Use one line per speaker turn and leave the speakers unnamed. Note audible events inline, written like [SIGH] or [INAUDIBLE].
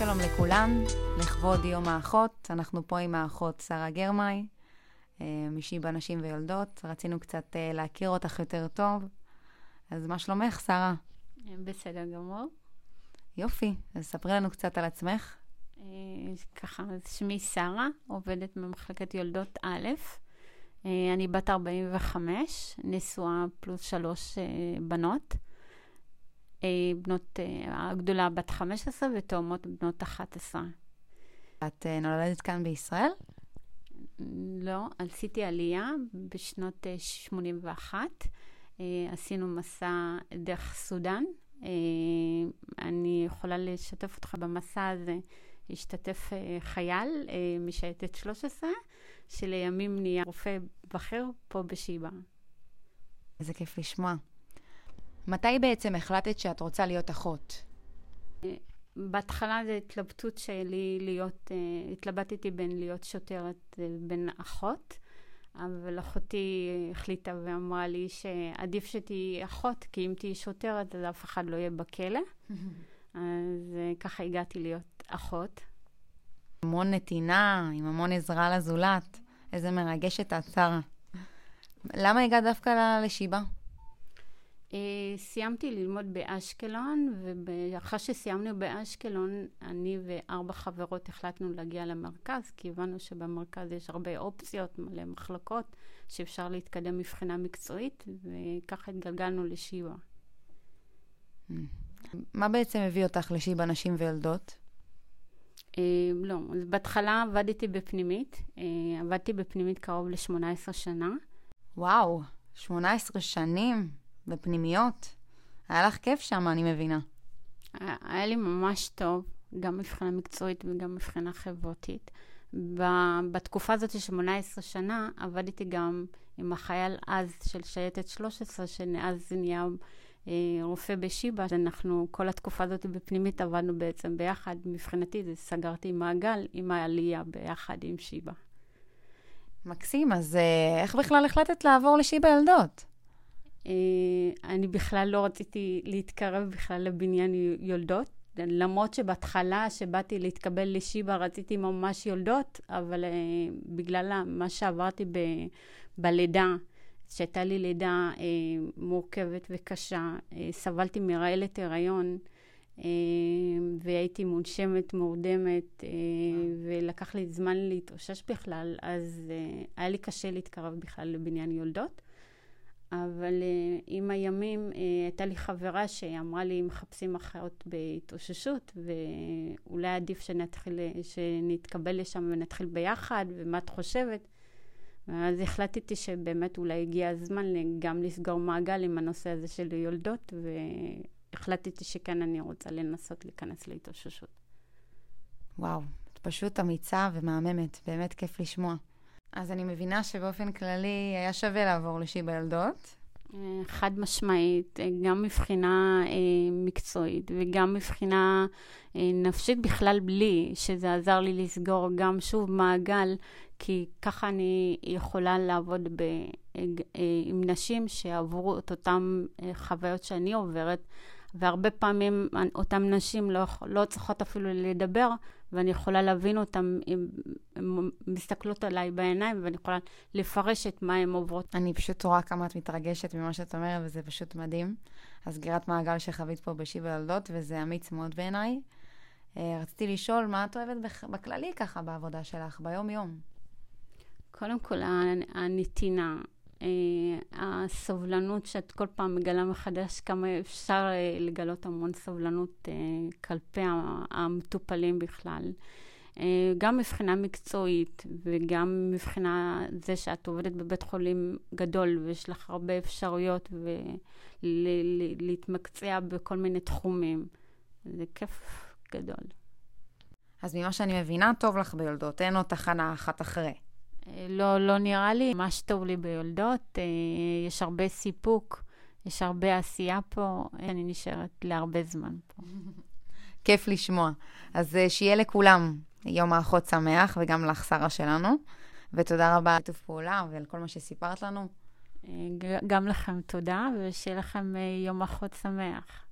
שלום לכולם, לכבוד יום האחות, אנחנו פה עם האחות שרה גרמאי, אה, משיבא נשים ויולדות. רצינו קצת אה, להכיר אותך יותר טוב. אז מה שלומך, שרה?
בסדר גמור.
יופי, אז ספרי לנו קצת על עצמך.
אה, ככה, שמי שרה, עובדת במחלקת יולדות א'. אני בת 45, נשואה פלוס שלוש בנות. בנות, הגדולה בת 15 ותאומות בנות 11.
את נולדת כאן בישראל?
לא, עשיתי עלייה בשנות 81. עשינו מסע דרך סודאן. אני יכולה לשתף אותך במסע הזה. השתתף חייל משייטת 13, שלימים נהיה רופא בכיר פה בשיבא.
איזה כיף לשמוע. מתי בעצם החלטת שאת רוצה להיות אחות?
בהתחלה זו התלבטות שלי להיות, uh, התלבטתי בין להיות שוטרת לבין אחות, אבל אחותי החליטה ואמרה לי שעדיף שתהיי אחות, כי אם תהיי שוטרת אז אף אחד לא יהיה בכלא. אז uh, ככה הגעתי להיות אחות.
המון נתינה, עם המון עזרה לזולת. איזה מרגשת את, שרה. למה הגעת דווקא לשיבא?
Uh, סיימתי ללמוד באשקלון, ואחרי שסיימנו באשקלון, אני וארבע חברות החלטנו להגיע למרכז, כי הבנו שבמרכז יש הרבה אופציות, מלא מחלקות, שאפשר להתקדם מבחינה מקצועית, וככה התגלגלנו לשיבא.
מה בעצם הביא אותך לשיבא נשים ויולדות?
Uh, לא, אז בהתחלה עבדתי בפנימית, uh, עבדתי בפנימית קרוב ל-18 שנה.
וואו, 18 שנים? בפנימיות. היה לך כיף שם, אני מבינה.
היה לי ממש טוב, גם מבחינה מקצועית וגם מבחינה חברתית. בתקופה הזאת של 18 שנה עבדתי גם עם החייל אז של שייטת 13, שאז נהיה אה, רופא בשיבא. אנחנו כל התקופה הזאת בפנימית עבדנו בעצם ביחד. מבחינתי זה סגרתי מעגל עם העלייה ביחד עם שיבא.
מקסים, אז אה, איך בכלל החלטת לעבור לשיבא ילדות?
אה, אני בכלל לא רציתי להתקרב בכלל לבניין יולדות. למרות שבהתחלה, שבאתי להתקבל לשיבא, רציתי ממש יולדות, אבל uh, בגלל מה שעברתי ב, בלידה, שהייתה לי לידה uh, מורכבת וקשה, uh, סבלתי מרעלת הריון, uh, והייתי מונשמת, מורדמת, ולקח לי זמן להתאושש בכלל, אז היה לי קשה להתקרב בכלל לבניין יולדות. אבל uh, עם הימים uh, הייתה לי חברה שאמרה לי, מחפשים אחיות בהתאוששות, ואולי עדיף שנתחיל, שנתקבל לשם ונתחיל ביחד, ומה את חושבת? ואז החלטתי שבאמת אולי הגיע הזמן גם לסגור מעגל עם הנושא הזה של יולדות, והחלטתי שכן אני רוצה לנסות להיכנס להתאוששות.
וואו, את פשוט אמיצה ומהממת, באמת כיף לשמוע. אז אני מבינה שבאופן כללי היה שווה לעבור לשיבא ילדות.
אה, חד משמעית, אה, גם מבחינה אה, מקצועית וגם מבחינה אה, נפשית בכלל בלי, שזה עזר לי לסגור גם שוב מעגל, כי ככה אני יכולה לעבוד ב, אה, אה, עם נשים שעברו את אותן אה, חוויות שאני עוברת. והרבה פעמים אותן נשים לא, לא צריכות אפילו לדבר, ואני יכולה להבין אותן, הן מסתכלות עליי בעיניים, ואני יכולה לפרש את מה הן עוברות.
אני פשוט רואה כמה את מתרגשת ממה שאת אומרת, וזה פשוט מדהים. הסגירת מעגל שחווית פה בשיבה ילדות, וזה אמיץ מאוד בעיניי. אה, רציתי לשאול, מה את אוהבת בכללי ככה בעבודה שלך, ביום-יום?
קודם כל, הנתינה. אה, הסובלנות שאת כל פעם מגלה מחדש, כמה אפשר אה, לגלות המון סובלנות אה, כלפי המטופלים בכלל. גם מבחינה מקצועית וגם מבחינה זה שאת עובדת בבית חולים גדול ויש לך הרבה אפשרויות ולהתמקצע בכל מיני תחומים. זה כיף גדול.
אז ממה שאני מבינה, טוב לך ביולדות, אין עוד תחנה אחת אחרי.
לא, לא נראה לי, ממש טוב לי ביולדות, אה, יש הרבה סיפוק, יש הרבה עשייה פה, אני נשארת להרבה זמן פה. [LAUGHS]
כיף לשמוע. אז אה, שיהיה לכולם יום האחות שמח, וגם לך, שרה שלנו, ותודה רבה על שיתוף פעולה ועל כל מה שסיפרת לנו.
אה, גם לכם תודה, ושיהיה לכם יום אחות שמח.